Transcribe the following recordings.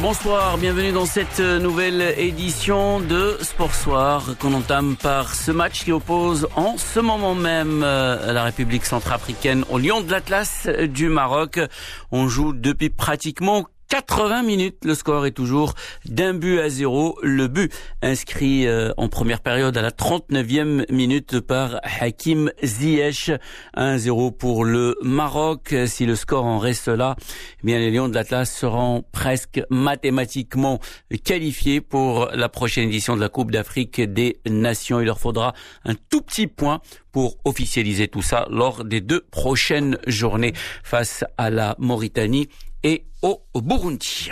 bonsoir, bienvenue dans cette nouvelle édition de Sport Soir qu'on entame par ce match qui oppose en ce moment même euh, la République centrafricaine au Lion de l'Atlas du Maroc. On joue depuis pratiquement 80 minutes, le score est toujours d'un but à zéro. Le but inscrit euh, en première période à la 39e minute par Hakim Ziyech. 1-0 pour le Maroc. Si le score en reste là, eh bien les Lions de l'Atlas seront presque mathématiquement qualifiés pour la prochaine édition de la Coupe d'Afrique des Nations. Il leur faudra un tout petit point pour officialiser tout ça lors des deux prochaines journées face à la Mauritanie et au Burundi.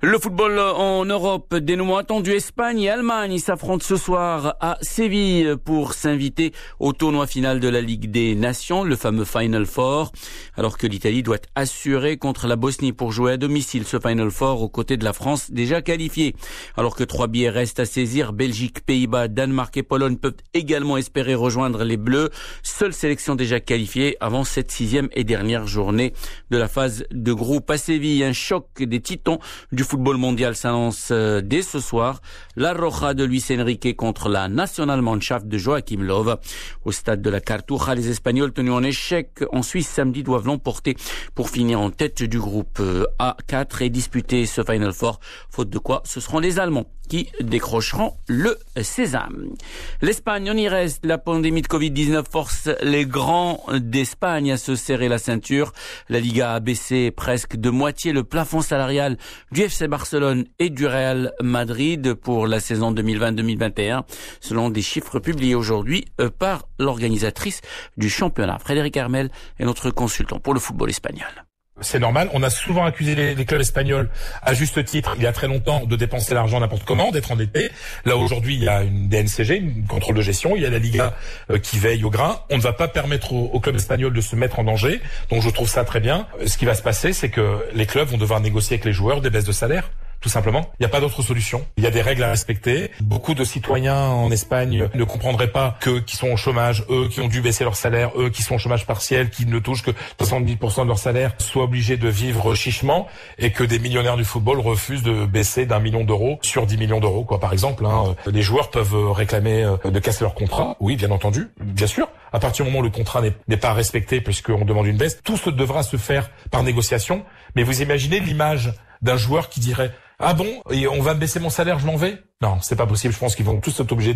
Le football en Europe, dénouement attendu, Espagne et Allemagne s'affrontent ce soir à Séville pour s'inviter au tournoi final de la Ligue des Nations, le fameux Final Four, alors que l'Italie doit assurer contre la Bosnie pour jouer à domicile ce Final Four aux côtés de la France déjà qualifiée. Alors que trois billets restent à saisir, Belgique, Pays-Bas, Danemark et Pologne peuvent également espérer rejoindre les Bleus, seule sélection déjà qualifiée avant cette sixième et dernière journée de la phase de groupe à Un choc des titans du football mondial s'annonce euh, dès ce soir. La Roja de Luis Enrique contre la Nationalmannschaft de Joachim Löw. Au stade de la Cartuja, les Espagnols tenus en échec en Suisse samedi doivent l'emporter pour finir en tête du groupe euh, A4 et disputer ce Final Four. Faute de quoi, ce seront les Allemands qui décrocheront le sésame. L'Espagne, on y reste. La pandémie de Covid-19 force les grands d'Espagne à se serrer la ceinture. La Liga a baissé presque de moitié le plafond salarial du FC Barcelone et du Real Madrid pour la saison 2020-2021, selon des chiffres publiés aujourd'hui euh, par l'organisatrice du championnat. Frédéric Hermel est notre consultant pour le football espagnol. C'est normal. On a souvent accusé les, clubs espagnols, à juste titre, il y a très longtemps, de dépenser l'argent n'importe comment, d'être endettés. Là, aujourd'hui, il y a une DNCG, une contrôle de gestion. Il y a la Liga euh, qui veille au grain. On ne va pas permettre aux, aux, clubs espagnols de se mettre en danger. Donc, je trouve ça très bien. Ce qui va se passer, c'est que les clubs vont devoir négocier avec les joueurs des baisses de salaire tout simplement. Il n'y a pas d'autre solution. Il y a des règles à respecter. Beaucoup de citoyens en Espagne ne comprendraient pas que qui sont au chômage, eux qui ont dû baisser leur salaire, eux qui sont au chômage partiel, qui ne touchent que 70% de leur salaire, soient obligés de vivre chichement et que des millionnaires du football refusent de baisser d'un million d'euros sur 10 millions d'euros, quoi. Par exemple, hein. les joueurs peuvent réclamer euh, de casser leur contrat. Oui, bien entendu, bien sûr. À partir du moment où le contrat n'est pas respecté puisqu'on demande une baisse, tout ce devra se faire par négociation. Mais vous imaginez l'image d'un joueur qui dirait ah bon, on va me baisser mon salaire, je m'en vais? Non, c'est pas possible. Je pense qu'ils vont tous être obligés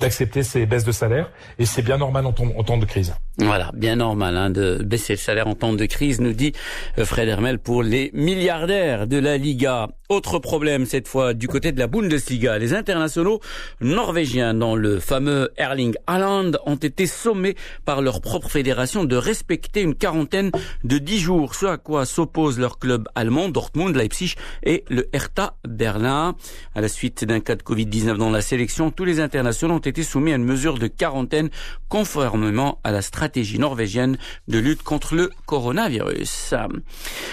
d'accepter ces baisses de salaire, et c'est bien normal en, temps de crise. Voilà, bien normal hein, de baisser le salaire en temps de crise, nous dit euh, Fred Hermel pour les milliardaires de la Liga. Autre problème cette fois du côté de la Bundesliga. Les internationaux norvégiens dans le fameux Erling Haaland ont été sommés par leur propre fédération de respecter une quarantaine de 10 jours, ce à quoi s'opposent leurs clubs allemands Dortmund, Leipzig et le Hertha Berlin. À la suite d'un cas de Covid-19 dans la sélection, tous les internationaux ont été soumis à une mesure de quarantaine conformément à la stratégie norvégienne de lutte contre le coronavirus.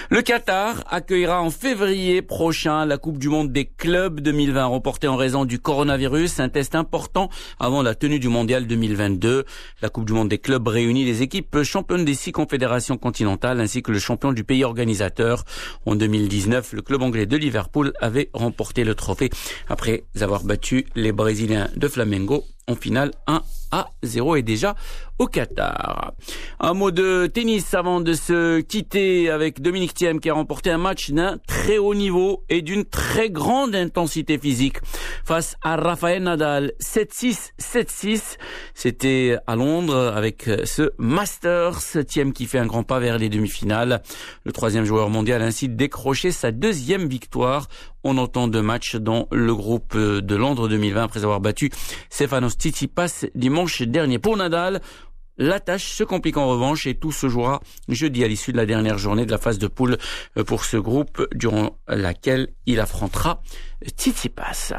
Le Qatar accueillera en février prochain la Coupe du Monde des clubs 2020 reportée en raison du coronavirus, un test important avant la tenue du Mondial 2022. La Coupe du Monde des clubs réunit les équipes championnes des six confédérations continentales ainsi que le champion du pays organisateur. En 2019, le club anglais de Liverpool avait remporté le trophée après avoir battu les Brésiliens de Flamengo en finale 1 à 0 et déjà au Qatar. Un mot de tennis avant de se quitter avec Dominique Thiem qui a remporté un match d'un très haut niveau et d'une très grande intensité physique face à Rafael Nadal 7-6 7-6. C'était à Londres avec ce Masters Thiem qui fait un grand pas vers les demi-finales. Le troisième joueur mondial a ainsi décroché sa deuxième victoire on entend deux matchs dans le groupe de Londres 2020 après avoir battu Stefanos Tsitsipas dimanche dernier. Pour Nadal, la tâche se complique en revanche et tout se jouera jeudi à l'issue de la dernière journée de la phase de poule pour ce groupe durant laquelle il affrontera Tsitsipas.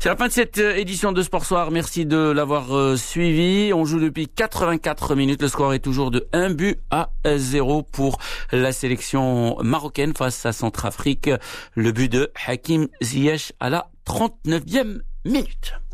C'est la fin de cette édition de Sport Soir. Merci de l'avoir euh, suivi. On joue depuis 84 minutes. Le score est toujours de 1 but à 0 pour la sélection marocaine face à Centrafrique. Le but de Hakim Ziyech à la 39e minute.